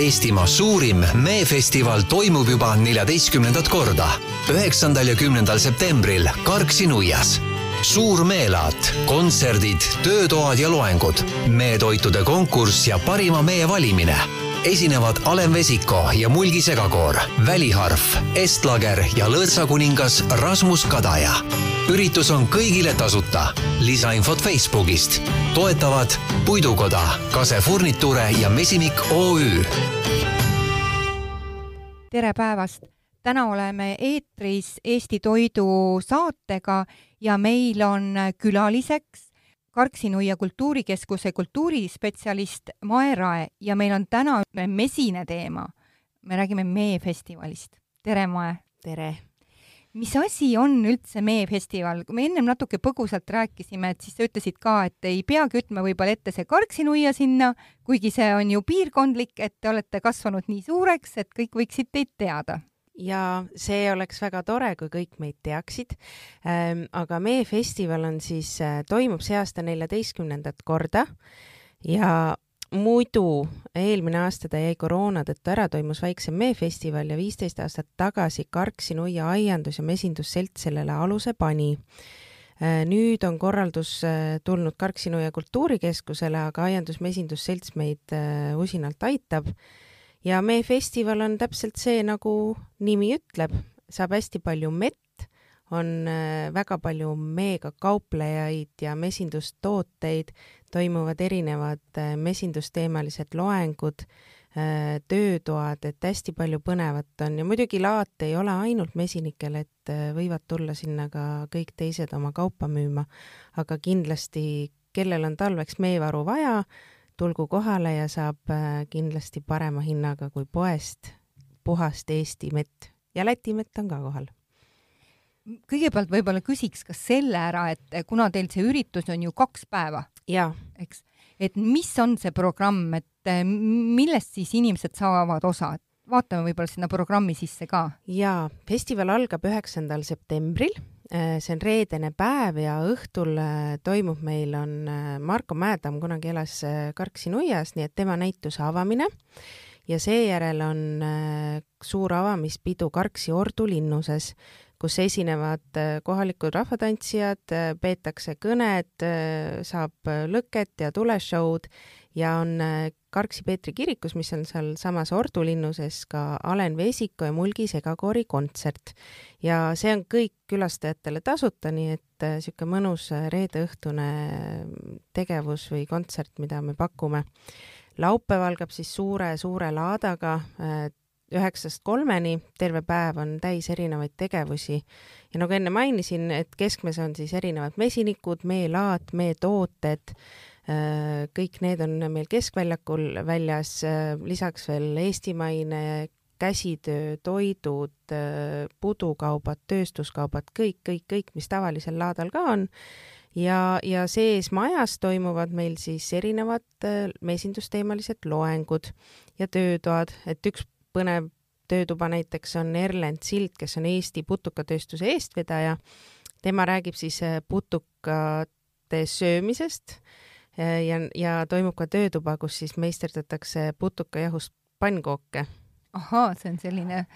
Eestimaa suurim meefestival toimub juba neljateistkümnendat korda, üheksandal ja kümnendal septembril Karksi-Nuias suur meelaat, kontserdid, töötoad ja loengud, meetoitude konkurss ja parima mee valimine. Esinevad Alen Vesiko ja Mulgi Segakoor, Väliharf, Estlager ja lõõtsakuningas Rasmus Kadaja. üritus on kõigile tasuta. lisainfot Facebookist. toetavad Puidukoda, Kase Furniture ja Mesimik OÜ. tere päevast! täna oleme eetris Eesti Toidu saatega ja meil on külaliseks Karksi-Nuia kultuurikeskuse kultuurispetsialist Mae Rae ja meil on täna mesine teema. me räägime meefestivalist. tere, Mae! tere! mis asi on üldse meefestival? kui me ennem natuke põgusalt rääkisime, et siis sa ütlesid ka, et ei peagi ütlema võib-olla ette see Karksi-Nuia sinna, kuigi see on ju piirkondlik, et te olete kasvanud nii suureks, et kõik võiksid teid teada ja see oleks väga tore, kui kõik meid teaksid ähm,. aga meie festival on siis äh,, toimub see aasta neljateistkümnendat korda ja muidu eelmine aasta ta jäi koroona tõttu ära, toimus väiksem meefestival ja viisteist aastat tagasi Karksi Nuia Aiandus- ja Mesindusselts sellele aluse pani äh,. nüüd on korraldus äh, tulnud Karksi Nuia kultuurikeskusele, aga Aiandus-Mesindusselts meid usinalt aitab ja meie festival on täpselt see, nagu nimi ütleb, saab hästi palju mett, on äh, väga palju meega kauplejaid ja mesindustooteid, toimuvad erinevad äh, mesindusteemalised loengud, äh, töötoad, et hästi palju põnevat on. Ja muidugi laat ei ole ainult mesinikel, et võivad tulla sinna ka kõik teised oma kaupa müüma, aga kindlasti, kellel on talveks meevaru vaja, tulgu kohale ja saab äh, kindlasti parema hinnaga kui poest puhast Eesti mett. Ja Läti mett on ka kohal. kõigepealt võib-olla küsiks ka selle ära, et kuna teil see üritus on ju kaks päeva, eks, et mis on see programm, et äh, millest siis inimesed saavad osa, et vaatame võib-olla sinna programmi sisse ka. jaa, festival algab üheksandal septembril. Äh, see on reedene päev ja õhtul äh, toimub meil, on äh, Marko Mäetamm kunagi elas Karksi-Nuias, nii et tema näituse avamine. Ja seejärel on suur avamispidu Karksi Ordu linnuses, kus esinevad kohalikud rahvatantsijad, peetakse kõned, saab lõket ja tuleshow'd ja on Karksi Peetri kirikus, mis on sealsamas Ordu linnuses, ka Alen Vesiko ja Mulgi segakoori kontsert. ja see on kõik külastajatele tasuta, nii et niisugune äh, mõnus äh, reedeõhtune tegevus või kontsert, mida me pakume. laupäev algab siis suure-suure laadaga äh, üheksast kolmeni, terve päev on täis erinevaid tegevusi ja nagu enne mainisin, et keskmes on siis erinevad mesinikud, meelaat, meetooted, Äh, kõik need on meil Keskväljakul väljas, äh, lisaks veel eestimaine käsitöö, toidud, äh, pudukaubad, tööstuskaubad, kõik, kõik, kõik, mis tavalisel laadal ka on. ja, ja sees majas toimuvad meil siis erinevad mesindusteemalised loengud ja töötoad, et üks põnev töötuba näiteks on Erlend Sild, kes on Eesti putukatööstuse eestvedaja. tema räägib siis putukate söömisest Äh, ja, ja toimub ka töötuba, kus siis meisterdatakse putukajahust pannkooke. ahaa, see on selline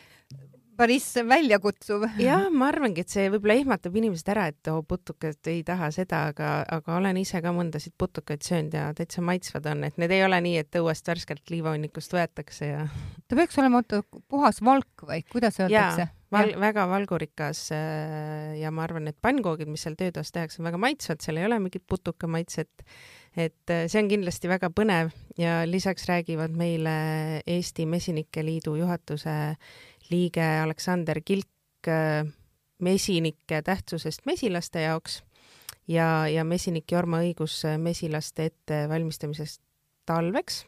päris väljakutsuv. jah, ma arvangi, et see võib-olla ehmatab inimesed ära, et oo oh,, putukad ei taha seda, aga, aga olen ise ka mõndasid putukaid söönud ja täitsa maitsvad on, et need ei ole nii, et õuest värskelt liivahunnikust võetakse ja. ta peaks olema oota puhas valk või kuidas öeldakse? val-, väga valgurikas äh, ja ma arvan, et pannkoogid, mis seal töötoas tehakse, on väga maitsvad, seal ei ole mingit putukamaitset et äh, see on kindlasti väga põnev ja lisaks räägivad meile Eesti Mesinike Liidu juhatuse liige Aleksander Kilk äh, mesinike tähtsusest mesilaste jaoks ja, ja mesinik Jorma õigus äh, mesilaste ettevalmistamisest talveks.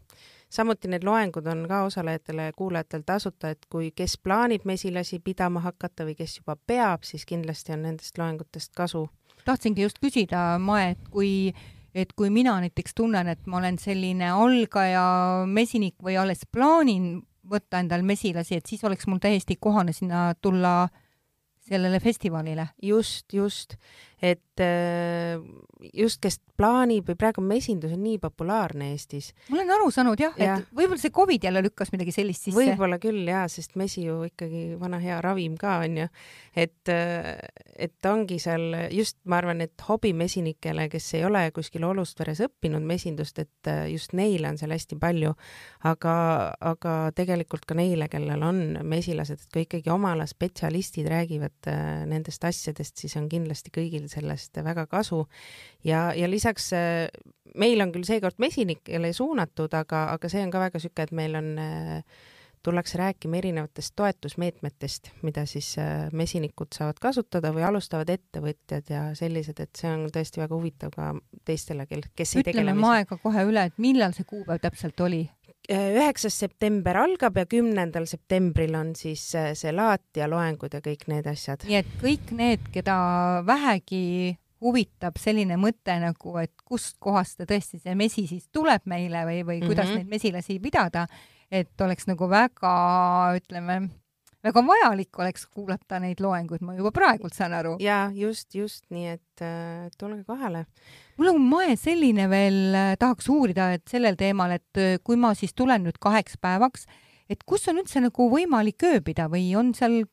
samuti need loengud on ka osalejatele, kuulajatele tasuta, et kui, kes plaanib mesilasi pidama hakata või kes juba peab, siis kindlasti on nendest loengutest kasu. tahtsingi just küsida, Mae, et kui et kui mina näiteks tunnen, et ma olen selline algaja mesinik või alles plaanin võtta endal mesilasi, et siis oleks mul täiesti kohane sinna tulla sellele festivalile. just, just. Et äh, just, kes plaanib või praegu mesindus on nii populaarne Eestis. ma olen aru saanud jah ja., et võib-olla see Covid jälle lükkas midagi sellist sisse. võib-olla küll jaa, sest mesi ju ikkagi vana hea ravim ka onju, et, et ongi seal just, ma arvan, et hobimesinikele, kes ei ole kuskil Olustveres õppinud mesindust, et just neile on seal hästi palju, aga, aga tegelikult ka neile, kellel on mesilased, et kui ikkagi oma ala spetsialistid räägivad nendest asjadest, siis on kindlasti kõigil kõigil sellest väga kasu. ja, ja lisaks äh, meil on küll seekord mesinikele suunatud, aga, aga see on ka väga sihuke, et meil on äh, tullakse rääkima erinevatest toetusmeetmetest, mida siis äh, mesinikud saavad kasutada või alustavad ettevõtjad ja sellised, et see on tõesti väga huvitav ka teistele, kel, kes ei tegele. ütleme aega kohe üle, et millal see kuupäev täpselt oli? Üheksas september algab ja kümnendal septembril on siis see laat ja loengud ja kõik need asjad. nii et kõik need, keda vähegi huvitab selline mõte nagu, et kustkohast tõesti see mesi siis tuleb meile või, või kuidas mm -hmm. neid mesilasi pidada, et oleks nagu väga, ütleme, väga vajalik oleks kuulata neid loenguid, ma juba praegult saan aru. ja just, just nii, et äh, tulge kohale. mul on moe selline veel äh, tahaks uurida, et sellel teemal, et äh, kui ma siis tulen nüüd kaheks päevaks, et kus on üldse nagu võimalik ööbida või on seal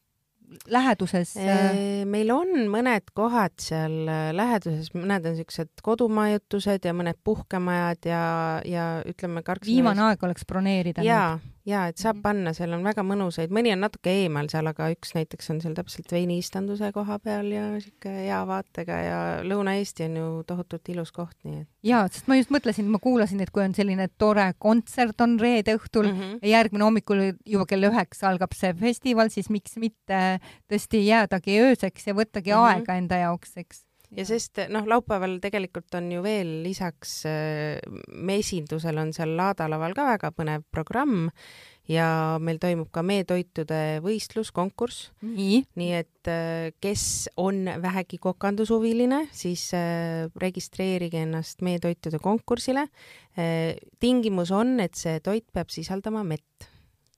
läheduses? Äh, meil on mõned kohad seal äh, läheduses, mõned on siuksed kodumajutused ja mõned puhkemajad ja, ja ütleme viimane aeg oleks broneerida. jaa, ja et saab mhm. panna, seal on väga mõnusaid, mõni on natuke eemal seal, aga üks näiteks on seal täpselt veiniistanduse koha peal ja sihuke hea vaatega ja Lõuna-Eesti on ju tohutult ilus koht, nii et. ja, sest ma just mõtlesin, ma kuulasin, et kui on selline tore kontsert on reede õhtul mm -hmm. ja järgmine hommikul juba kell üheksa algab see festival, siis miks mitte tõesti jäädagi ööseks ja võttagi mm -hmm. aega enda jaoks, eks ja sest noh, laupäeval tegelikult on ju veel lisaks äh, mesindusel on seal laadalaval ka väga põnev programm ja meil toimub ka meetoitude võistlus, konkurss. nii, nii et äh, kes on vähegi kokandushuviline, siis äh, registreerige ennast meetoitude konkursile. tingimus on, et see toit peab sisaldama mett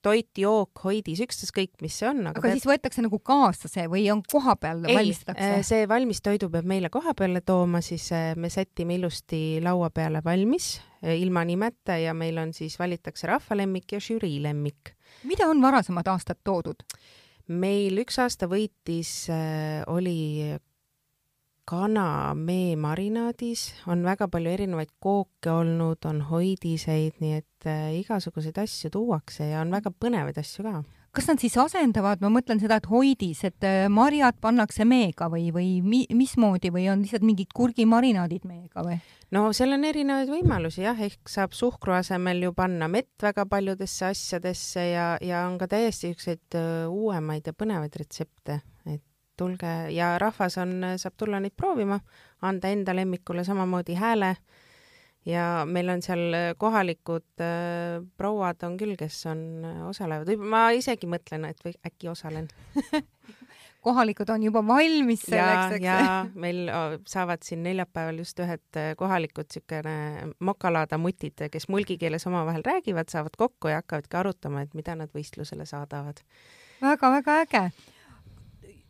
toit, jook, hoidis, ükstaskõik, mis see on. aga, aga peab... siis võetakse nagu kaasa see või on kohapeal valmistatakse? Äh, see valmistoidu peab meile koha peale tooma, siis äh, me sätime ilusti laua peale valmis äh, ilma nimeta ja meil on siis valitakse rahvalemmik ja žürii lemmik. mida on varasemad aastad toodud? meil üks aasta võitis oli kana meemarinaadis, on väga palju erinevaid kooke olnud, on hoidiseid, nii et äh, igasuguseid asju tuuakse ja on väga põnevaid asju ka. kas nad siis asendavad, ma mõtlen seda, et hoidis, et äh, marjad pannakse meega või, või mi, mismoodi või on lihtsalt mingid kurgimarinaadid meega või? no seal on erinevaid võimalusi jah, ehk saab suhkru asemel ju panna mett väga paljudesse asjadesse ja, ja on ka täiesti siukseid uh, uuemaid ja põnevaid retsepte, et tulge ja rahvas on, saab tulla neid proovima, anda enda lemmikule samamoodi hääle ja meil on seal kohalikud äh, prouad on küll, kes on, äh, osalevad, ma isegi mõtlen, et või äkki osalen kohalikud on juba valmis selleks, eks? ja meil saavad siin neljapäeval just ühed äh, kohalikud siukene mokalaada mutid, kes mulgi keeles omavahel räägivad, saavad kokku ja hakkavadki arutama, et mida nad võistlusele saadavad väga,. väga-väga äge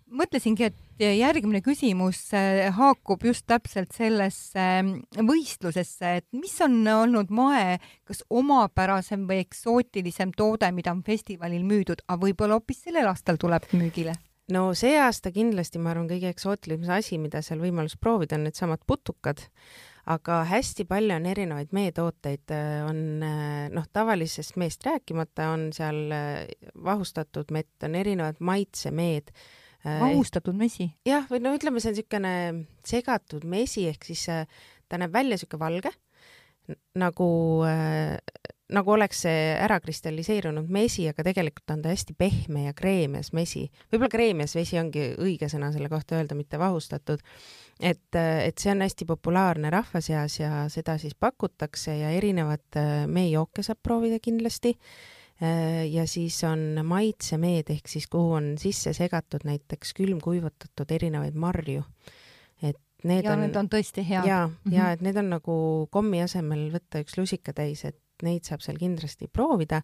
mõtlesingi, et järgmine küsimus äh, haakub just täpselt sellesse ähm, võistlusesse, et mis on olnud moe kas omapärasem või eksootilisem toode, mida on festivalil müüdud, aga võib-olla hoopis sellel aastal tuleb müügile? no see aasta kindlasti, ma arvan, kõige eksootilisem asi, mida seal võimalus proovida, on needsamad putukad, aga hästi palju on erinevaid meetooteid, äh, on äh, noh, tavalisest meest rääkimata, on seal vahustatud mett, on erinevad maitsemeed mahustatud mesi? jah, või no ütleme, see on niisugune segatud mesi, ehk siis äh, ta näeb välja niisugune valge, nagu äh,, nagu oleks see ära kristalliseerunud mesi, aga tegelikult on ta hästi pehme ja kreemias mesi. võib-olla kreemias vesi ongi õige sõna selle kohta öelda, mitte vahustatud. et, äh, et see on hästi populaarne rahva seas ja seda siis pakutakse ja erinevat meejooke saab proovida kindlasti Äh, ja siis on maitsemeed ehk siis kuhu on sisse segatud näiteks külmkuivutatud erinevaid marju. et need ja on. need on tõesti head. ja mm, -hmm. ja et need on nagu kommi asemel võtta üks lusikatäis, et neid saab seal kindlasti proovida.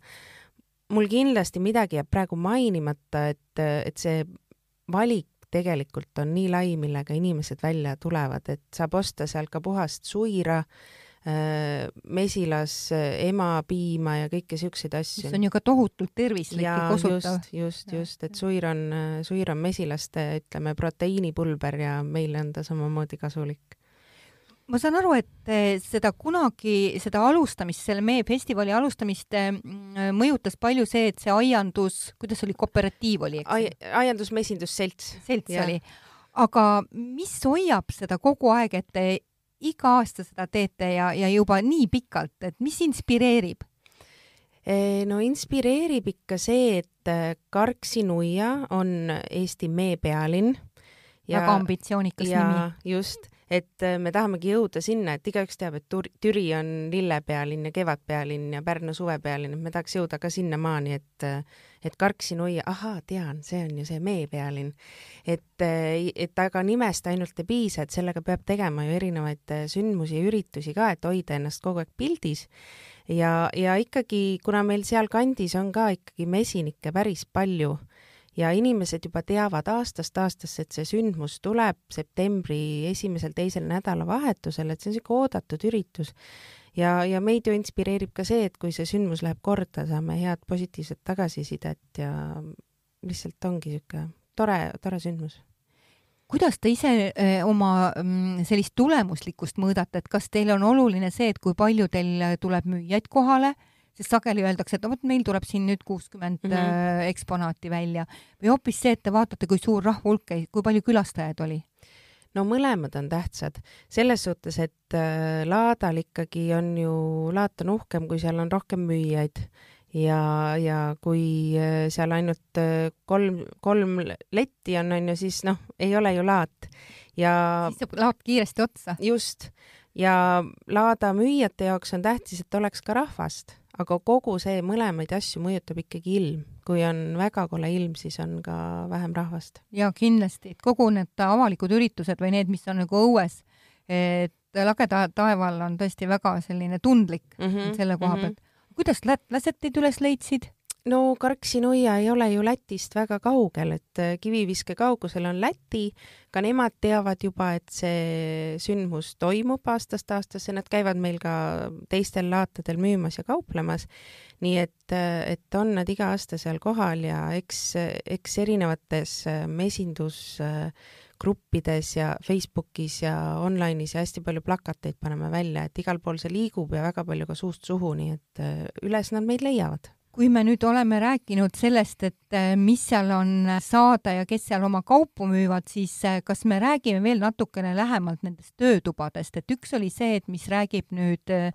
mul kindlasti midagi jääb praegu mainimata, et, et see valik tegelikult on nii lai, millega inimesed välja tulevad, et saab osta sealt ka puhast suira äh,, mesilas äh, emapiima ja kõiki siukseid asju. mis on ju ka tohutult tervislik ja, kosutav. just, just, just, et suir on, suir on mesilaste, ütleme, proteiinipulber ja meile on ta samamoodi kasulik ma saan aru, et seda kunagi, seda alustamist, selle meie festivali alustamist mm, mõjutas palju see, et see aiandus, kuidas oli, kooperatiiv oli, Ai,? aiandusmesindusselts. selts ja. oli. aga mis hoiab seda kogu aeg, et te iga aasta seda teete ja, ja juba nii pikalt, et mis inspireerib? Eh, no inspireerib ikka see, et Karksi-Nuia on Eesti meepealinn. väga ambitsioonikas ja, nimi. just et äh, me tahamegi jõuda sinna, et igaüks teab, et Türi on lillepealinn ja kevadpealinn ja Pärnu suvepealinn, et me tahaks jõuda ka sinnamaani, et äh, et Karksi nuia, ahaa, tean, see on ju see meepealinn. et, äh, et aga nimest ainult ei piisa, et sellega peab tegema ju erinevaid sündmusi ja üritusi ka, et hoida ennast kogu aeg pildis. ja, ja ikkagi, kuna meil sealkandis on ka ikkagi mesinikke päris palju ja inimesed juba teavad aastast aastasse, et see sündmus tuleb septembri esimesel-teisel nädalavahetusel, et see on niisugune oodatud üritus. ja, ja meid ju inspireerib ka see, et kui see sündmus läheb korda, saame head positiivset tagasisidet ja lihtsalt ongi niisugune tore, tore sündmus. Kuidas te ise öö, oma mm, sellist tulemuslikkust mõõdate, et kas teil on oluline see, et kui palju teil tuleb müüjaid kohale, sest sageli öeldakse, et vot, meil tuleb siin nüüd kuuskümmend mm -hmm. eksponaati välja või hoopis see, et te vaatate, kui suur rahvahulk käis, kui palju külastajaid oli? no mõlemad on tähtsad, selles suhtes, et äh, laadal ikkagi on ju, laat on uhkem, kui seal on rohkem müüjaid ja, ja kui äh, seal ainult kolm, kolm letti on, on ju, siis noh, ei ole ju laat ja siis saab laat kiiresti otsa. just, ja laada müüjate jaoks on tähtis, et oleks ka rahvast aga kogu see mõlemaid asju mõjutab ikkagi ilm. kui on väga kole ilm, siis on ka vähem rahvast. ja kindlasti, et kogu need avalikud üritused või need, mis on nagu õues, et lageda taeval on tõesti väga selline tundlik mm -hmm, selle koha mm -hmm. pealt. kuidas lätlased teid üles leidsid? No Karksi-Nuia ei ole ju Lätist väga kaugel, et äh, kiviviske kaugusel on Läti, ka nemad teavad juba, et see sündmus toimub aastast aastasse, nad käivad meil ka teistel laatadel müümas ja kauplemas. nii et, äh, et on nad iga aasta seal kohal ja eks, eks erinevates äh, mesindusgruppides ja Facebookis ja online'is ja hästi palju plakateid paneme välja, et igal pool see liigub ja väga palju ka suust suhu, nii et üles nad meid leiavad kui me nüüd oleme rääkinud sellest, et äh, mis seal on saada ja kes seal oma kaupu müüvad, siis äh, kas me räägime veel natukene lähemalt nendest töötubadest, et üks oli see, et mis räägib nüüd äh,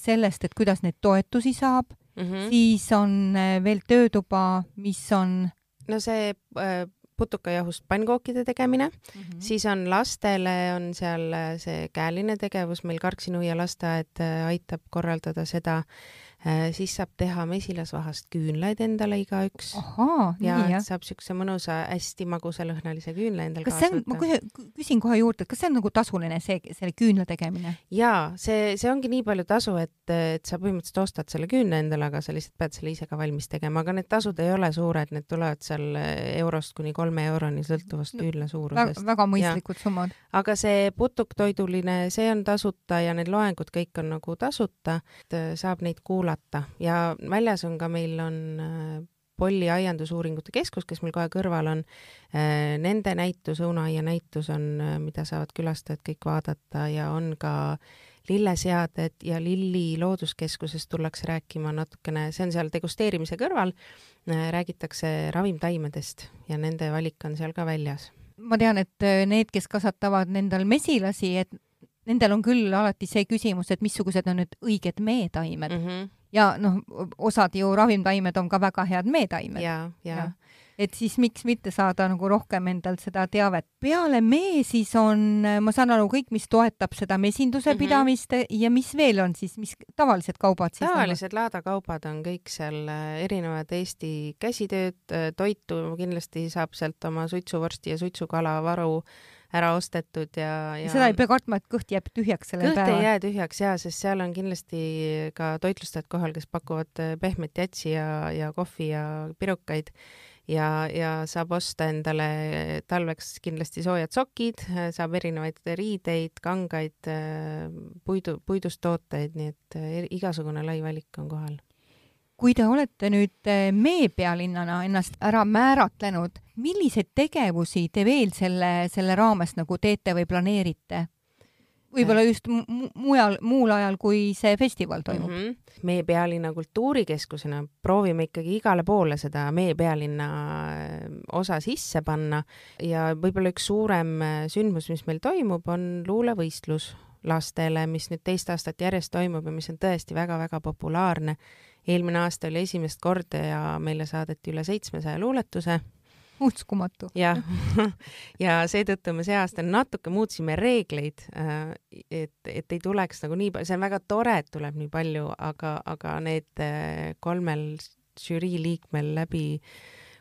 sellest, et kuidas neid toetusi saab mm, -hmm. siis on veel töötuba, mis on no see putukajahust pannkookide tegemine mm, -hmm. siis on lastele on seal see käeline tegevus, meil Karksi-Nuia lasteaed aitab korraldada seda Äh, siis saab teha mesilasvahast küünlaid endale igaüks. ja nii, saab siukse mõnusa, hästi magusa lõhnalise küünla endale kas see on, ma küsin kohe juurde, et kas see on nagu tasuline, see, selle küünla tegemine? jaa, see, see ongi nii palju tasu, et, et sa põhimõtteliselt ostad selle küünla endale, aga sa lihtsalt pead selle ise ka valmis tegema, aga need tasud ei ole suured, need tulevad seal eurost kuni kolme euroni, sõltuvast küünla suurusest. väga mõistlikud summad. aga see putuktoiduline, see on tasuta ja need loengud kõik on nagu tasuta, et saab neid kuulata kuulata ja väljas on ka meil on äh, Polli aiandusuuringute keskus, kes meil kohe kõrval on. Äh, nende näitus, õunaaia näitus on, äh, mida saavad külastajad kõik vaadata ja on ka lilleseaded ja Lilli Looduskeskusest tullakse rääkima natukene, see on seal degusteerimise kõrval, räägitakse ravimtaimedest ja nende valik on seal ka väljas. ma tean, et need, kes kasvatavad endal mesilasi, et nendel on küll alati see küsimus, et missugused on nüüd õiged meetaimed mm. -hmm ja noh, osad ju ravimtaimed on ka väga head meetaimed. ja, ja, ja et siis miks mitte saada nagu rohkem endalt seda teavet. peale mee siis on, ma saan aru, kõik, mis toetab seda mesinduse mm -hmm. pidamist ja mis veel on siis, mis tavalised kaubad siis tavalised on? laadakaubad on kõik seal äh, erinevad Eesti käsitööd, äh, toitu kindlasti saab sealt oma suitsuvorsti ja suitsukala varu ära ostetud ja, ja. seda ei pea kartma, et kõht jääb tühjaks sellel kõht päeval? kõht ei jää tühjaks ja, sest seal on kindlasti ka toitlustajad kohal, kes pakuvad äh, pehmet jatsi ja, ja kohvi ja pirukaid ja, ja saab osta endale talveks kindlasti soojad sokid, saab erinevaid riideid, kangaid, puidu, puidust tooteid, nii et igasugune lai valik on kohal kui te olete nüüd meepealinnana ennast ära määratlenud, milliseid tegevusi te veel selle, selle raames nagu teete või planeerite? võib-olla just mujal, muul ajal, kui see festival toimub mm. -hmm. meie pealinna kultuurikeskusena proovime ikkagi igale poole seda meie pealinna äh, osa sisse panna ja võib-olla üks suurem äh, sündmus, mis meil toimub, on luulevõistlus lastele, mis nüüd teist aastat järjest toimub ja mis on tõesti väga-väga populaarne. Eelmine aasta oli esimest korda ja meile saadeti üle seitsmesaja luuletuse. Uskumatu. jah, ja seetõttu me see aasta natuke muutsime reegleid, äh, et, et ei tuleks nagu nii palju, see on väga tore, et tuleb nii palju, aga, aga need äh, kolmel žürii liikmel läbi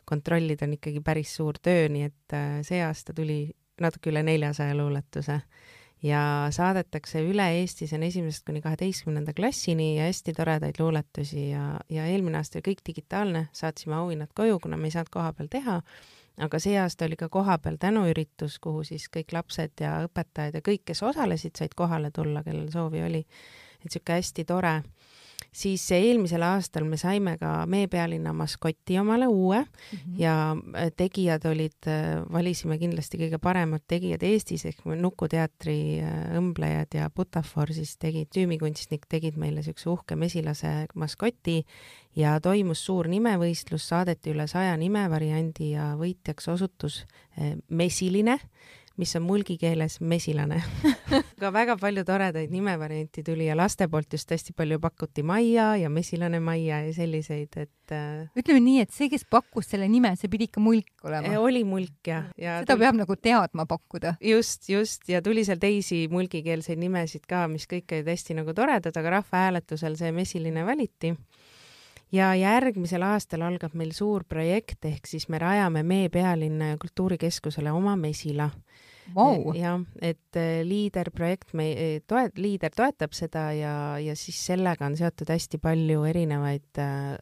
kontrollida on ikkagi päris suur töö, nii et äh, see aasta tuli natuke üle neljasaja luuletuse ja saadetakse üle Eesti, see on esimesest kuni kaheteistkümnenda klassini ja hästi toredaid luuletusi ja, ja eelmine aasta oli kõik digitaalne, saatsime auhinnad koju, kuna me ei saanud kohapeal teha, aga see aasta oli ka kohapeal tänuüritus, kuhu siis kõik lapsed ja õpetajad ja kõik, kes osalesid, said kohale tulla, kellel soovi oli. et niisugune hästi tore siis eelmisel aastal me saime ka Mee pealinna maskoti omale uue mm -hmm. ja äh, tegijad olid, äh, valisime kindlasti kõige paremad tegijad Eestis ehk Nukuteatri äh, õmblejad ja Butafor siis tegid, tüümikunstnik tegid meile siukse uhke mesilase maskoti ja toimus suur nimevõistlus, saadeti üle saja nimevariandi ja võitjaks osutus mesiline mis on mulgi keeles mesilane. Aga väga palju toredaid nimevariante tuli ja laste poolt just hästi palju pakuti Maia ja mesilane Maia ja selliseid, et äh... ütleme nii, et see, kes pakkus selle nime, see pidi ikka mulk olema. Äh, oli mulk jah, ja seda tuli... peab nagu teadma pakkuda. just, just. Ja tuli seal teisi mulgikeelseid nimesid ka, mis kõik olid hästi nagu toredad, aga rahvahääletusel see mesiline valiti. Ja järgmisel aastal algab meil suur projekt, ehk siis me rajame Mee pealinna ja kultuurikeskusele oma mesila wow.. jah, et äh, liiderprojekt, me äh, toet-, liider toetab seda ja, ja siis sellega on seotud hästi palju erinevaid äh,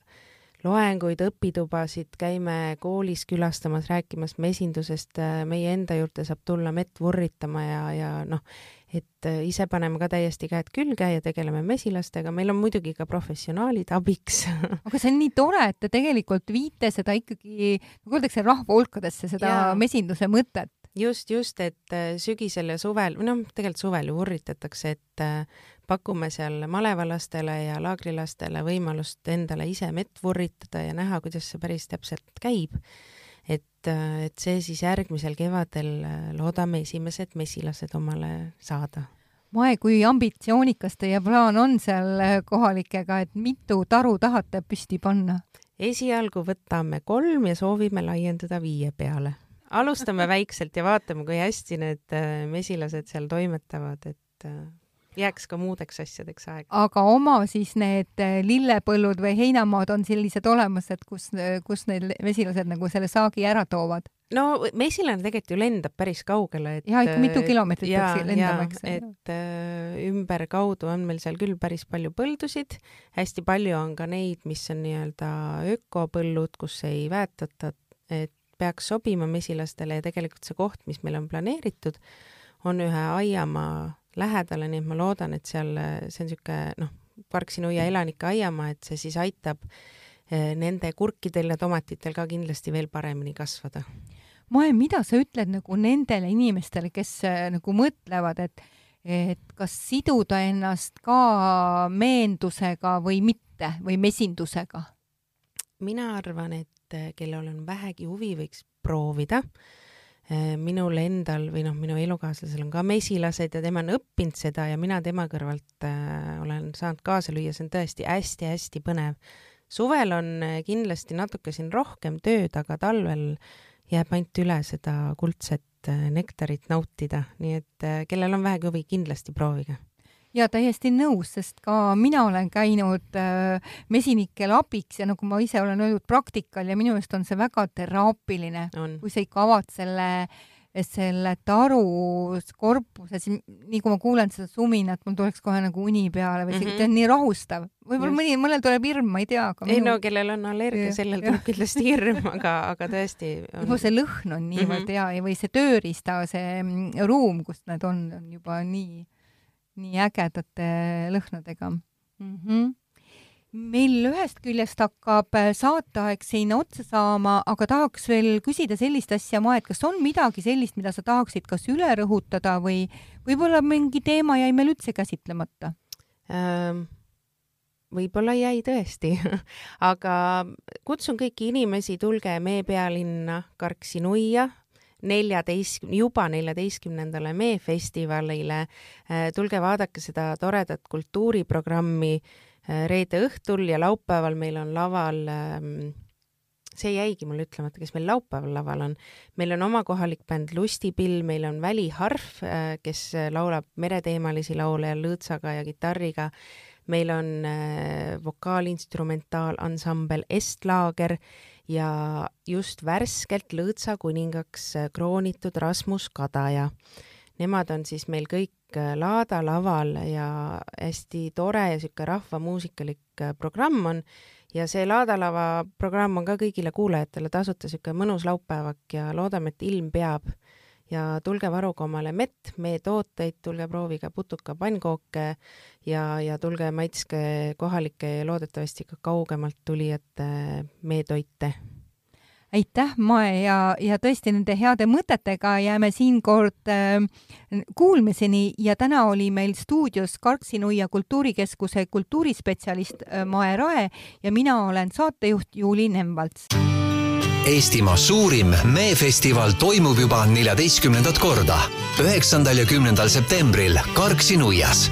loenguid, õpitubasid, käime koolis külastamas, rääkimas mesindusest, äh, meie enda juurde saab tulla mett vurritama ja, ja noh, et ise paneme ka täiesti käed külge ja tegeleme mesilastega, meil on muidugi ka professionaalid abiks aga see on nii tore, et te tegelikult viite seda ikkagi, nagu öeldakse, rahva hulkadesse, seda ja. mesinduse mõtet just, just, et äh, sügisel ja suvel, või noh, tegelikult suvel ju urritatakse, et äh, pakume seal malevalastele ja laagrilastele võimalust endale ise mett vurritada ja näha, kuidas see päris täpselt käib. et, äh, et see siis järgmisel kevadel loodame esimesed mesilased omale saada Mae, kui ambitsioonikas teie plaan on seal kohalikega, et mitu taru tahate püsti panna? esialgu võtame kolm ja soovime laiendada viie peale alustame väikselt ja vaatame, kui hästi need äh, mesilased seal toimetavad, et äh, jääks ka muudeks asjadeks aega. aga oma siis need äh, lillepõllud või heinamaad on sellised olemas, et kus, kus need mesilased nagu selle saagi ära toovad? no mesilane tegelikult ju lendab päris kaugele, et ja ikka mitu kilomeetrit peaks lendama, eks. et äh, ümberkaudu on meil seal küll päris palju põldusid, hästi palju on ka neid, mis on nii-öelda ökopõllud, kus ei väetata, et peaks sobima mesilastele ja tegelikult see koht, mis meil on planeeritud, on ühe aiamaa lähedal, nii et ma loodan, et seal see on niisugune noh, Parksinuia elanike aiamaa, et see siis aitab eh, nende kurkidel ja tomatitel ka kindlasti veel paremini kasvada. Mae, mida sa ütled nagu nendele inimestele, kes eh, nagu mõtlevad, et et kas siduda ennast ka meendusega või mitte või mesindusega? mina arvan, et et eh, kellel on vähegi huvi, võiks proovida. Eh, minul endal või noh, minu elukaaslasel on ka mesilased ja tema on õppinud seda ja mina tema kõrvalt äh, olen saanud kaasa lüüa, see on tõesti hästi-hästi põnev. suvel on kindlasti natuke siin rohkem tööd, aga talvel jääb ainult üle seda kuldset nektarit nautida, nii et kellel on vähegi huvi, kindlasti proovige ja täiesti nõus, sest ka mina olen käinud äh, mesinikel abiks ja nagu ma ise olen öelnud praktikal ja minu meelest on see väga teraapiline, kui sa ikka avad selle selle taru korpuses, nii kui ma kuulen seda suminat, mul tuleks kohe nagu uni peale või see mm -hmm. on nii rahustav. võib-olla mõni, mõnel tuleb hirm, ma ei tea, aga ei minu... no kellel on allergia, sellel tuleb kindlasti hirm, aga, aga tõesti on.... juba see lõhn on niivõrd mm -hmm. hea või see tööriista, see mm, ruum, kus need on, on juba nii, nii ägedate lõhnadega mm. -hmm meil ühest küljest hakkab äh, saateaeg siin otsa saama, aga tahaks veel küsida sellist asja, Ma, et kas on midagi sellist, mida sa tahaksid kas üle rõhutada või võib-olla mingi teema jäi meil üldse käsitlemata ähm,? võib-olla jäi tõesti aga kutsun kõiki inimesi, tulge Mee pealinna Karksi nuia neljateist, juba neljateistkümnendale Mee festivalile. Äh, tulge vaadake seda toredat kultuuriprogrammi Äh, reede õhtul ja laupäeval meil on laval ähm, see jäigi mul ütlemata, kes meil laupäeval laval on. meil on oma kohalik bänd Lustipill, meil on Väliharv, äh, kes laulab mereteemalisi laule lõõtsaga ja kitarriga. meil on vokaalinstrumentaansambel Estlaager ja just värskelt lõõtsa kuningaks kroonitud Rasmus Kadaja. Nemad on siis meil kõik Äh, Laada laval ja hästi tore ja sihuke rahvamuusikalik äh, programm on ja see Laada lava programm on ka kõigile kuulajatele tasuta sihuke mõnus laupäevak ja loodame, et ilm peab. Ja tulge varuge omale mett, meetooteid, tulge proovige putuka pannkooke ja, ja tulge maitske kohalikke ja loodetavasti ka kaugemalt tulijate meetoite aitäh, Mae ja, ja tõesti nende heade mõtetega jääme siinkord äh, kuulmiseni ja täna oli meil stuudios Karksi-Nuia kultuurikeskuse kultuurispetsialist äh, Mae Rae ja mina olen saatejuht Juuli Nemvalts. Eestimaa suurim meefestival toimub juba neljateistkümnendat korda, üheksandal ja kümnendal septembril Karksi-Nuias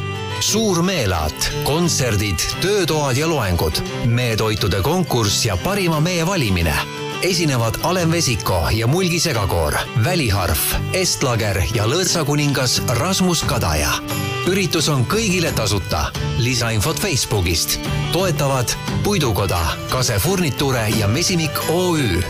suur meelaat, kontserdid, töötoad ja loengud, meetoitude konkurss ja parima mee valimine esinevad Alen Vesiko ja Mulgi Segakoor, Väliharv, Estlager ja lõõtsakuningas Rasmus Kadaja. üritus on kõigile tasuta. lisainfot Facebookist. toetavad Puidukoda, Kase Furniture ja Mesimik OÜ